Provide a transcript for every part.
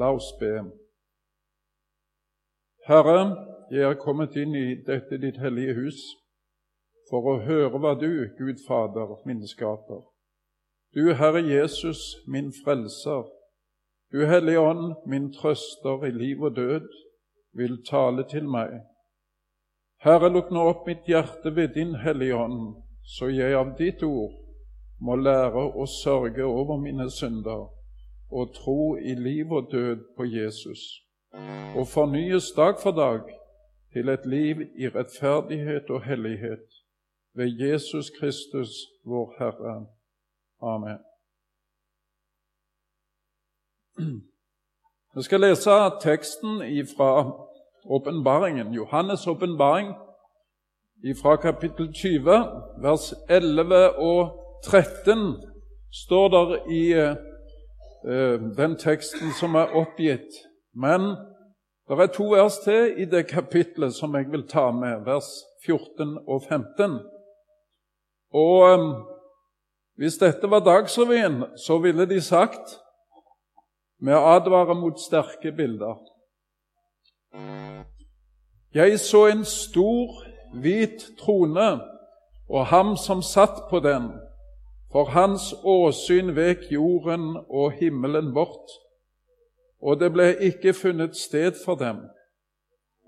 La oss be. Herre, jeg er kommet inn i dette ditt hellige hus for å høre hva du, Gud Fader, min skaper. Du, Herre Jesus, min frelser. Du, Hellige Ånd, min trøster i liv og død, vil tale til meg. Herre, lukk nå opp mitt hjerte ved din Hellige Ånd, så jeg av ditt ord må lære å sørge over mine synder og tro i liv og død på Jesus, og fornyes dag for dag til et liv i rettferdighet og hellighet ved Jesus Kristus, vår Herre. Amen. Jeg skal lese teksten fra åpenbaringen, Johannes' åpenbaring, fra kapittel 20, vers 11 og 13, står der i den teksten som er oppgitt. Men det er to vers til i det kapitlet som jeg vil ta med, vers 14 og 15. Og eh, hvis dette var Dagsrevyen, så ville de sagt vi advarer mot sterke bilder. Jeg så en stor, hvit trone og ham som satt på den. For hans åsyn vek jorden og himmelen bort, og det ble ikke funnet sted for dem.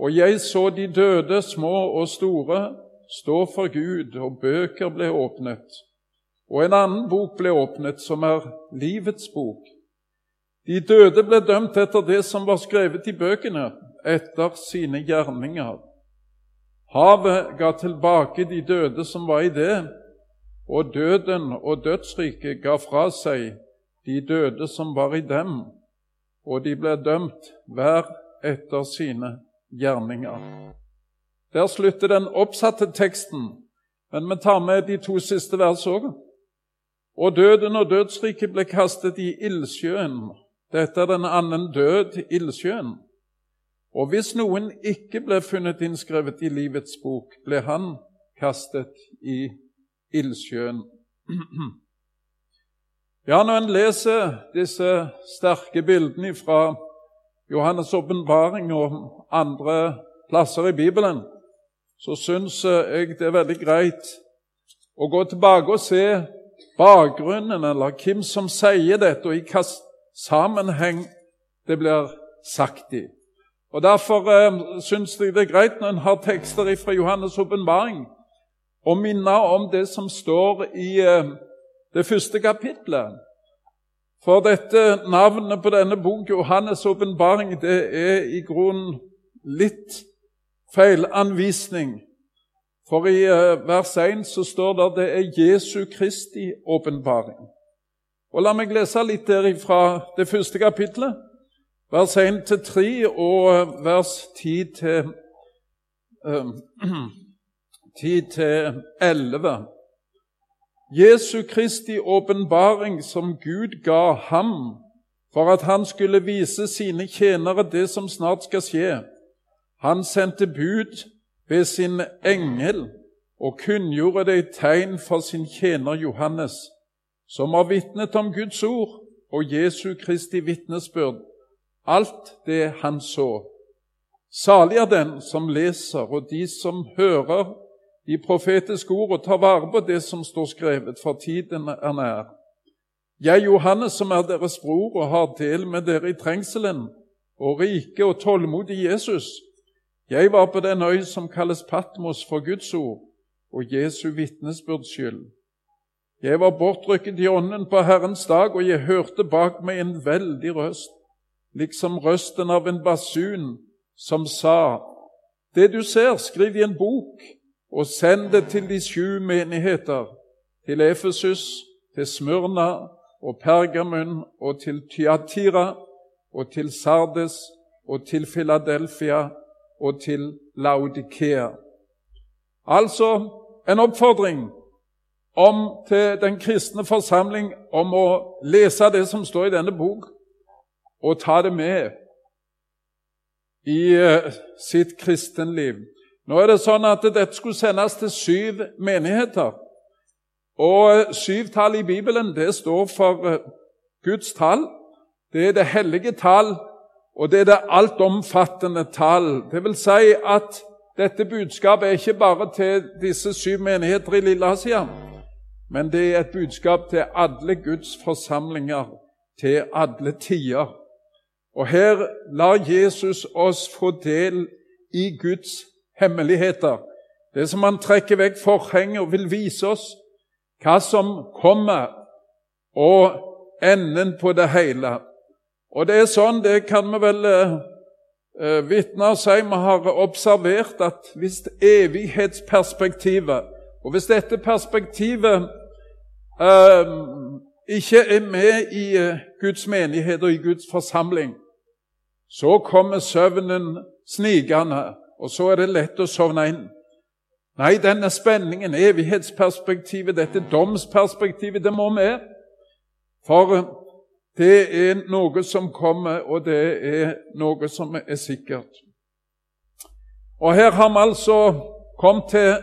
Og jeg så de døde, små og store, stå for Gud, og bøker ble åpnet. Og en annen bok ble åpnet, som er livets bok. De døde ble dømt etter det som var skrevet i bøkene, etter sine gjerninger. Havet ga tilbake de døde som var i det, og døden og dødsriket ga fra seg de døde som var i dem, og de ble dømt hver etter sine gjerninger. Der slutter den oppsatte teksten, men vi tar med de to siste vers òg. Og døden og dødsriket ble kastet i ildsjøen. Dette er den annen død, ildsjøen. Og hvis noen ikke ble funnet innskrevet i livets bok, ble han kastet i ildsjøen ildsjøen. Ja, når en leser disse sterke bildene fra Johannes' åpenbaring og andre plasser i Bibelen, så syns jeg det er veldig greit å gå tilbake og se bakgrunnen, eller hvem som sier dette, og i hvilken sammenheng det blir sagt i. Og Derfor eh, syns jeg det er greit når en har tekster fra Johannes' åpenbaring, og minne om det som står i eh, det første kapitlet. For dette navnet på denne bok, Johannes' åpenbaring, det er i grunnen litt feilanvisning. For i eh, vers 1 så står det at det er Jesu Kristi åpenbaring. Og La meg lese litt der fra det første kapitlet, vers 1 3 og eh, vers 10 til uh, 10-11. Jesu Kristi åpenbaring som Gud ga ham for at han skulle vise sine tjenere det som snart skal skje. Han sendte bud ved sin engel og kunngjorde det i tegn for sin tjener Johannes, som har vitnet om Guds ord og Jesu Kristi vitnesbyrd, alt det han så. Salig er den som leser, og de som hører de profetiske ord og ta vare på det som står skrevet, for tiden er nær. Jeg, Johannes, som er deres bror og har del med dere i trengselen og rike og tålmodig Jesus, jeg var på den øy som kalles Patmos for Guds ord og Jesu vitnesbyrds skyld. Jeg var bortrykket i ånden på Herrens dag, og jeg hørte bak meg en veldig røst, liksom røsten av en basun, som sa:" Det du ser, skriv i en bok og send det til de sju menigheter, til Efesus, til Smyrna og Pergamun og til Tyatira og til Sardes og til Filadelfia og til Laudikea. Altså en oppfordring om til den kristne forsamling om å lese det som står i denne bok, og ta det med i uh, sitt kristenliv. Nå er det sånn at dette skulle sendes til syv menigheter. Og syvtallet i Bibelen det står for eh, Guds tall. Det er det hellige tall og det er det altomfattende tall. Det vil si at dette budskapet er ikke bare til disse syv menigheter i Lilleasia, men det er et budskap til alle Guds forsamlinger, til alle tider. Og her lar Jesus oss få del i Guds hemmeligheter. Det som han trekker vekk forhenget og vil vise oss hva som kommer, og enden på det hele. Og det er sånn, det kan vi vel eh, vitne og si, vi har observert at hvis evighetsperspektivet Og hvis dette perspektivet eh, ikke er med i eh, Guds menighet og i Guds forsamling, så kommer søvnen snikende, og så er det lett å sovne inn. Nei, denne spenningen, evighetsperspektivet, dette domsperspektivet, det må med. For det er noe som kommer, og det er noe som er sikkert. Og her har vi altså kommet til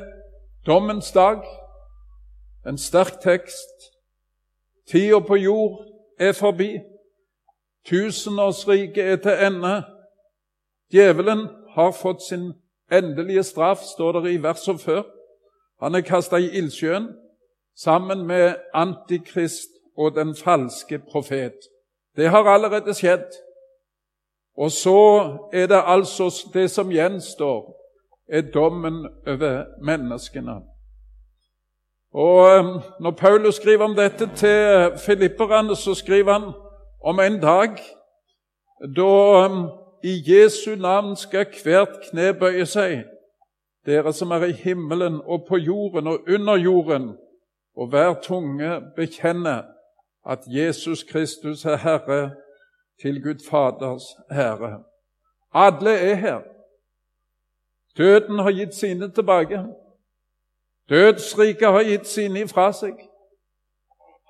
dommens dag. En sterk tekst. Tida på jord er forbi. Tusenårsriket er til ende. Djevelen har fått sin endelige straff, står det i verset før. Han er kasta i ildsjøen sammen med Antikrist og den falske profet. Det har allerede skjedd. Og så er det altså det som gjenstår, er dommen over menneskene. Og um, Når Paulus skriver om dette til filipperne, så skriver han om en dag da um, i Jesu navn skal hvert kne bøye seg, dere som er i himmelen og på jorden og under jorden, og hver tunge bekjenne at Jesus Kristus er Herre til Gud Faders Herre. Alle er her. Døden har gitt sine tilbake. Dødsriket har gitt sine ifra seg.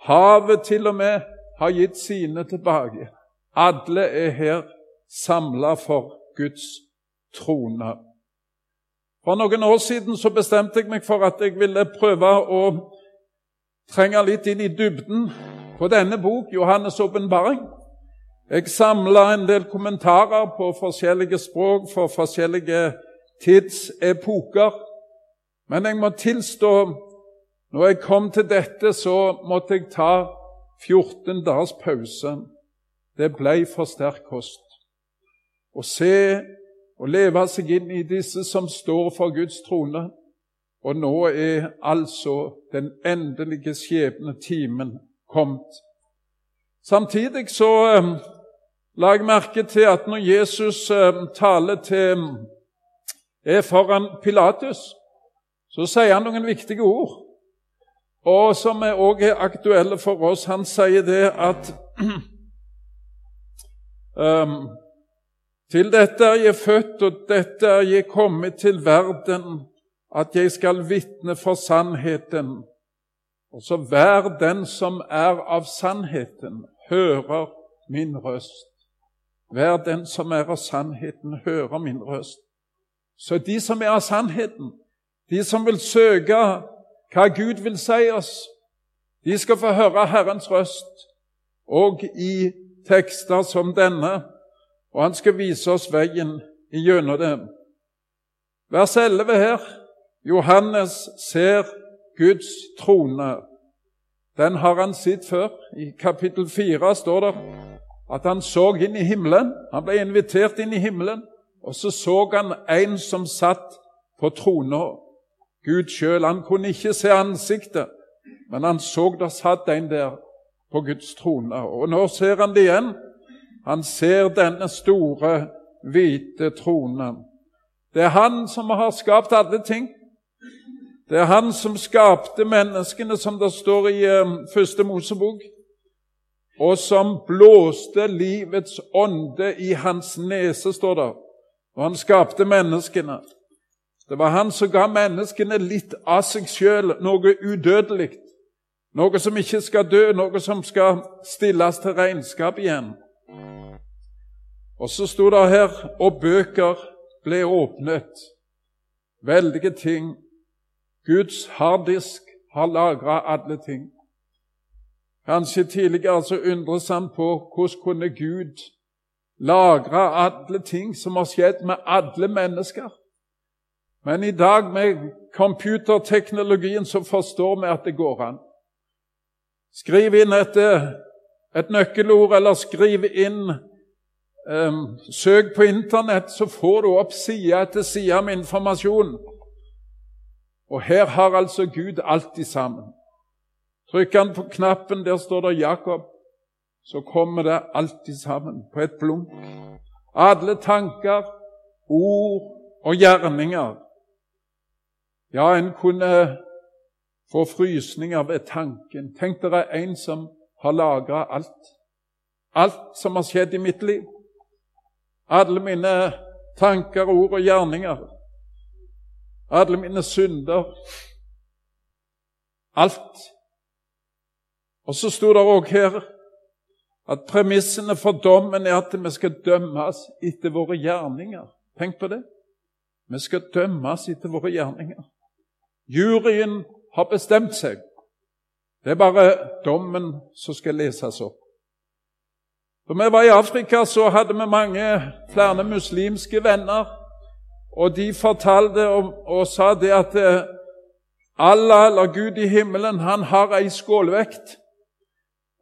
Havet til og med har gitt sine tilbake. Alle er her samla for Guds trone. For noen år siden så bestemte jeg meg for at jeg ville prøve å trenge litt inn i dybden på denne bok, Johannes' åpenbaring. Jeg samla en del kommentarer på forskjellige språk for forskjellige tidsepoker. Men jeg må tilstå når jeg kom til dette, så måtte jeg ta 14 dagers pause. Det ble for sterk kost. Å se og leve seg inn i disse som står for Guds trone. Og nå er altså den endelige skjebnetimen kommet. Samtidig så um, la jeg merke til at når Jesus um, taler til er foran Pilatus, så sier han noen viktige ord, og som òg er aktuelle for oss. Han sier det at um, Til dette er jeg født, og dette er jeg kommet til verden, at jeg skal vitne for sannheten. Og så hver den som er av sannheten, hører min røst. Hver den som er av sannheten, hører min røst. Så de som er av sannheten, de som vil søke hva Gud vil si oss, de skal få høre Herrens røst, og i tekster som denne, og han skal vise oss veien gjennom dem. Vers 11 her. Johannes ser Guds trone. Den har han sett før. I kapittel 4 står det at han så inn i himmelen. Han ble invitert inn i himmelen, og så så han en som satt på trona. Gud sjøl. Han kunne ikke se ansiktet, men han så det satt en der på Guds trone. Og nå ser han det igjen. Han ser denne store, hvite tronen. Det er han som har skapt alle ting. Det er han som skapte menneskene, som det står i um, første Mosebok, og som blåste livets ånde i hans nese, står det, og han skapte menneskene. Det var han som ga menneskene litt av seg sjøl, noe udødelig. Noe som ikke skal dø, noe som skal stilles til regnskap igjen. Og så sto det her og bøker ble åpnet. Veldige ting. Guds harddisk har lagra alle ting. Kanskje tidligere så undres han på hvordan kunne Gud lagre alle ting som har skjedd med alle mennesker. Men i dag, med computerteknologien, så forstår vi at det går an. Skriv inn et et nøkkelord, eller skriv inn eh, Søk på Internett, så får du opp side etter side med informasjon. Og her har altså Gud alt i sammen. Trykker han på knappen, der står det Jakob, så kommer det alt i sammen på et blunk. Alle tanker, ord og gjerninger. Ja, en kunne få frysninger ved tanken. Tenk dere en som har lagra alt. Alt som har skjedd i mitt liv. Alle mine tanker, ord og gjerninger. Alle mine synder. Alt. Og så sto det òg her at premissene for dommen er at vi skal dømmes etter våre gjerninger. Tenk på det. Vi skal dømmes etter våre gjerninger. Juryen har bestemt seg. Det er bare dommen som skal leses opp. Da vi var i Afrika, så hadde vi mange flere muslimske venner. Og de fortalte og, og sa det at eh, Allah, eller Gud i himmelen, han har ei skålvekt.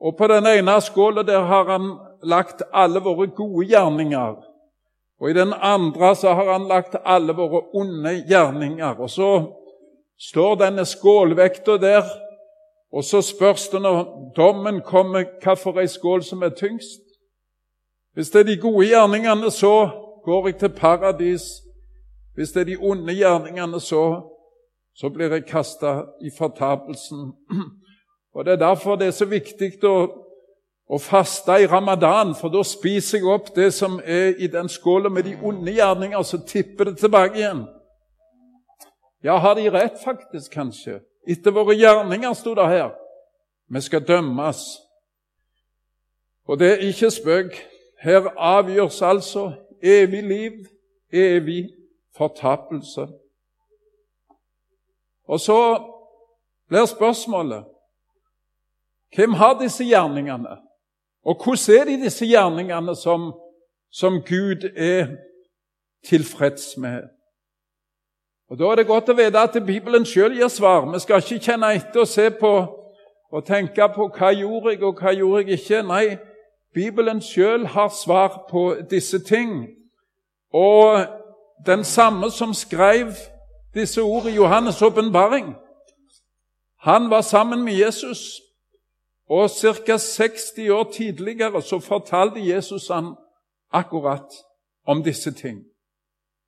Og på den ene skåla der har han lagt alle våre gode gjerninger. Og i den andre så har han lagt alle våre onde gjerninger. Og så står denne skålvekta der og så spørs det når dommen kommer, hvilken skål som er tyngst. Hvis det er de gode gjerningene, så går jeg til paradis. Hvis det er de onde gjerningene, så, så blir jeg kasta i fortapelsen. Og Det er derfor det er så viktig å, å faste i ramadan, for da spiser jeg opp det som er i den skåla med de onde gjerninger, så tipper det tilbake igjen. Ja, har de rett, faktisk, kanskje? Etter våre gjerninger, sto det her. Vi skal dømmes. Og det er ikke spøk. Her avgjøres altså evig liv, evig fortapelse. Og så blir spørsmålet hvem har disse gjerningene? Og hvordan er det disse gjerningene som, som Gud er tilfreds med? Og Da er det godt å vite at Bibelen sjøl gir svar. Vi skal ikke kjenne etter og se på og tenke på hva gjorde jeg, og hva gjorde jeg ikke. Nei, Bibelen sjøl har svar på disse ting. Og den samme som skrev disse ord i Johannes' åpenbaring, han var sammen med Jesus. Og ca. 60 år tidligere så fortalte Jesus han akkurat om disse ting.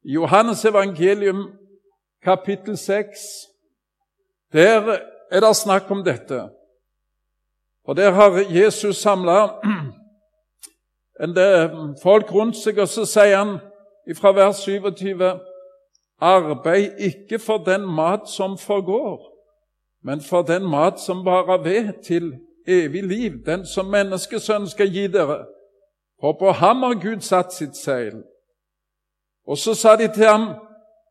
I Johannes' evangelium kapittel 6. Der er det snakk om dette. Og der har Jesus samla folk rundt seg, og så sier han fra vers 27.: Arbeid ikke for den mat som forgår, men for den mat som varer ved til evig liv, den som menneskesønnen skal gi dere. For på ham har Gud satt sitt seil. Og så sa de til ham,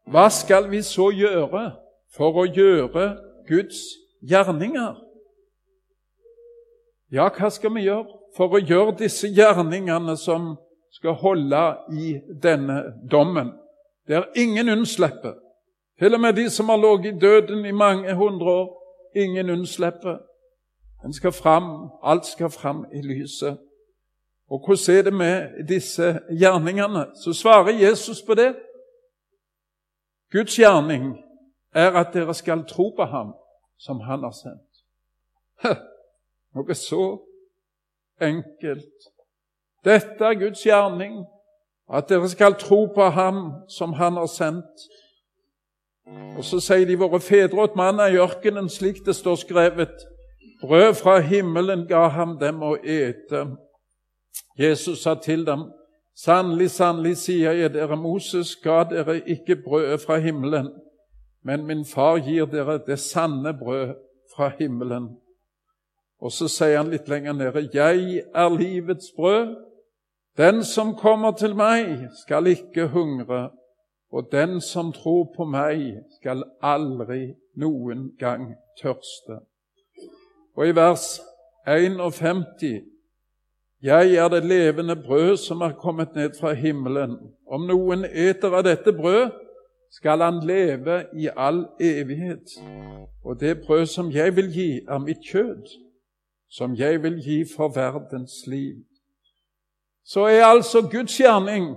hva skal vi så gjøre for å gjøre Guds gjerninger? Ja, hva skal vi gjøre for å gjøre disse gjerningene som skal holde i denne dommen, der ingen unnslipper? Til og med de som har ligget i døden i mange hundre år. Ingen unnslipper. En skal fram, alt skal fram i lyset. Og hvordan er det med disse gjerningene? Så svarer Jesus på det. Guds gjerning er at dere skal tro på ham som han har sendt. Noe så enkelt. Dette er Guds gjerning, at dere skal tro på ham som han har sendt. Og så sier de våre fedre åt mannen i ørkenen, slik det står skrevet, brød fra himmelen ga ham dem å ete. Jesus sa til dem, Sannelig, sannelig, sier jeg dere, Moses ga dere ikke brødet fra himmelen, men min far gir dere det sanne brød fra himmelen. Og så sier han litt lenger nede, jeg er livets brød. Den som kommer til meg, skal ikke hungre, og den som tror på meg, skal aldri noen gang tørste. Og i vers 51 jeg er det levende brød som er kommet ned fra himmelen. Om noen eter av dette brød, skal han leve i all evighet. Og det brød som jeg vil gi, er mitt kjød, som jeg vil gi for verdens liv. Så er altså Guds gjerning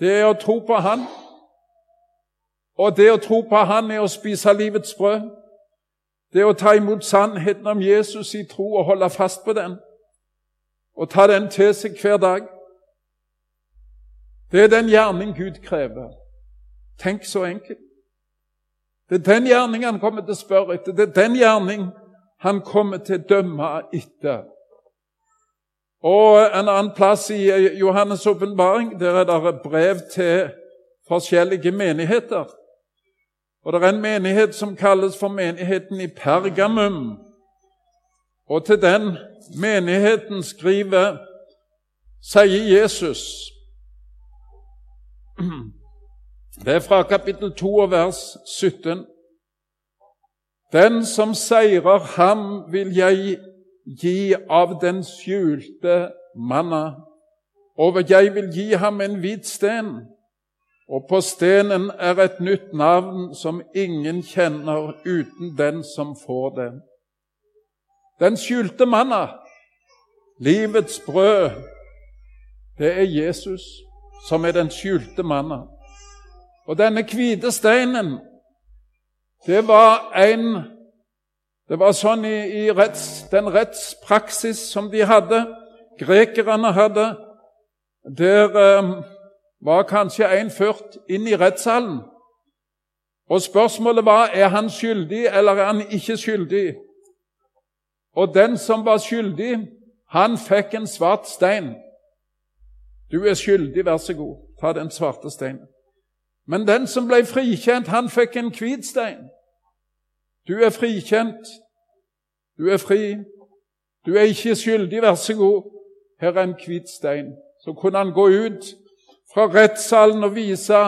det er å tro på Han. Og det å tro på Han er å spise livets brød. Det å ta imot sannheten om Jesus i tro og holde fast på den og ta den til seg hver dag. Det er den gjerning Gud krever. Tenk så enkelt. Det er den gjerning han kommer til å spørre etter. Det er den gjerning han kommer til å dømme etter. Og En annen plass i Johannes' åpenbaring der er det brev til forskjellige menigheter. Og Det er en menighet som kalles for menigheten i Pergamum. Og til den menigheten skriver, sier Jesus Det er fra kapittel 2 og vers 17. Den som seirer ham, vil jeg gi av den skjulte manna, og jeg vil gi ham en hvit sten, og på stenen er et nytt navn som ingen kjenner uten den som får det. Den skjulte manna, livets brød, det er Jesus som er den skjulte manna. Og denne hvite steinen, det var en Det var sånn i, i retts, den rettspraksis som de hadde, grekerne hadde. Der eh, var kanskje en ført inn i rettssalen. Og spørsmålet var er han skyldig eller er han ikke skyldig. Og den som var skyldig, han fikk en svart stein. Du er skyldig, vær så god, ta den svarte steinen. Men den som ble frikjent, han fikk en hvit stein. Du er frikjent. Du er fri. Du er ikke skyldig, vær så god. Her er en hvit stein. Så kunne han gå ut fra rettssalen og vise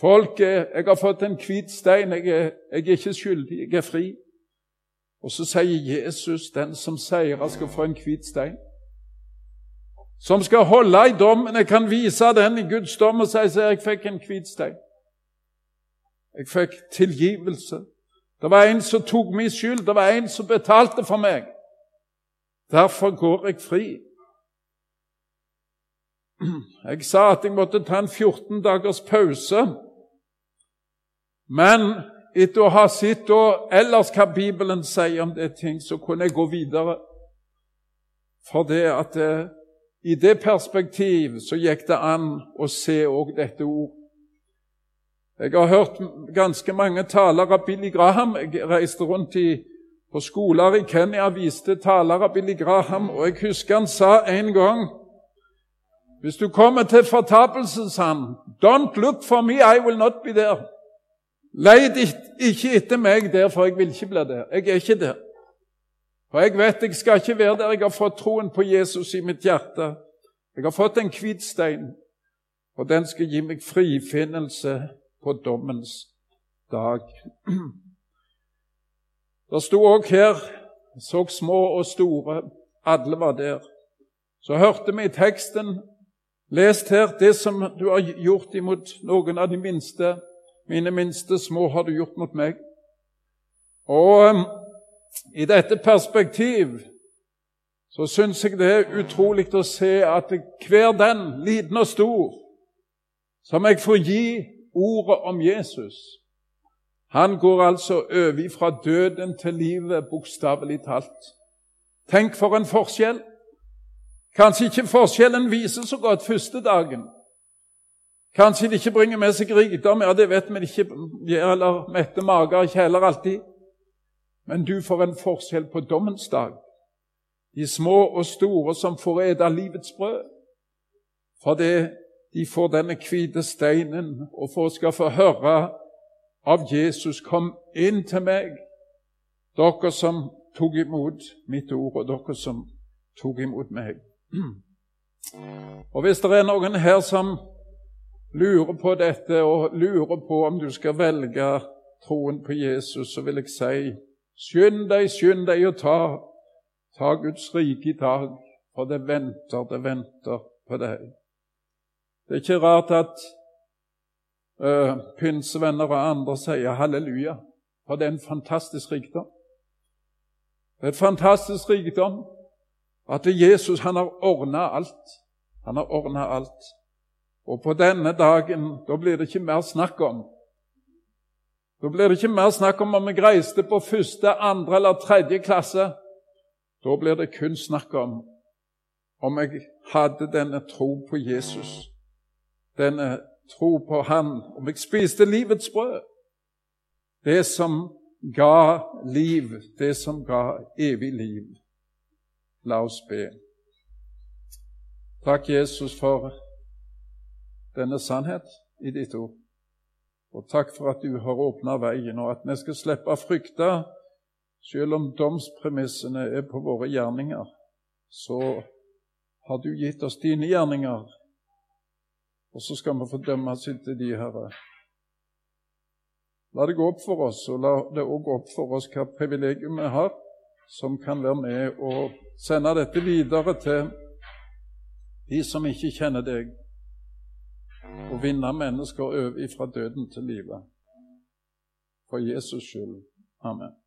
folket jeg har fått en hvit stein, jeg er, jeg er ikke skyldig, jeg er fri. Og så sier Jesus den som seirer, skal få en hvit stein. Som skal holde i dommen. Jeg kan vise den i Guds dom og si at jeg fikk en hvit stein. Jeg fikk tilgivelse. Det var en som tok min skyld. Det var en som betalte for meg. Derfor går jeg fri. Jeg sa at jeg måtte ta en 14 dagers pause. Men etter å ha sett og ellers hva Bibelen sier om det ting, så kunne jeg gå videre. For det at eh, i det perspektiv så gikk det an å se òg dette ord. Jeg har hørt ganske mange taler av Billy Graham. Jeg reiste rundt i, på skoler i Kenya og viste taler av Billy Graham, og jeg husker han sa en gang Hvis du kommer til fortapelsen, sa han, Don't look for me, I will not be there. Leid ikke etter meg der, for jeg vil ikke bli der. Jeg er ikke der. For jeg vet jeg skal ikke være der. Jeg har fått troen på Jesus i mitt hjerte. Jeg har fått en hvit stein, og den skal gi meg frifinnelse på dommens dag. Det sto òg her så små og store, alle var der. Så hørte vi i teksten, lest her, det som du har gjort imot noen av de minste mine minste små har du gjort mot meg. Og um, i dette perspektiv så syns jeg det er utrolig å se at hver den, liten og stor, som jeg får gi ordet om Jesus, han går altså over fra døden til livet, bokstavelig talt. Tenk for en forskjell! Kanskje ikke forskjellen viser så godt første dagen, Kanskje de ikke bringer med seg rikdom, ja, det vet vi ikke, eller mette mager ikke heller alltid. Men du får en forskjell på dommens dag. De små og store som får ete livets brød. Fordi de får denne hvite steinen og for skal få høre av Jesus, kom inn til meg, dere som tok imot mitt ord, og dere som tok imot meg. Og Hvis det er noen her som lurer på dette og lurer på om du skal velge troen på Jesus, så vil jeg si skynd deg, skynd deg å ta, ta Guds rike i dag. for det venter, det venter på deg. Det er ikke rart at uh, pinsevenner og andre sier halleluja, for det er en fantastisk rikdom. Det er en fantastisk rikdom at Jesus han har ordna alt. Han har ordna alt. Og på denne dagen da blir det ikke mer snakk om Da blir det ikke mer snakk om om jeg reiste på første, andre eller tredje klasse. Da blir det kun snakk om om jeg hadde denne tro på Jesus, denne tro på Han, om jeg spiste livets brød. Det som ga liv, det som ga evig liv. La oss be. Takk, Jesus, for denne sannhet i ditt ord. Og takk for at du har åpna veien, og at vi skal slippe å frykte, selv om domspremissene er på våre gjerninger. Så har du gitt oss dine gjerninger, og så skal vi få dømmes etter de, Herre. La det gå opp for oss, og la det òg gå opp for oss hva privilegium vi har, som kan være med og sende dette videre til de som ikke kjenner deg, og vinne mennesker over fra døden til livet. For Jesus skyld. Amen.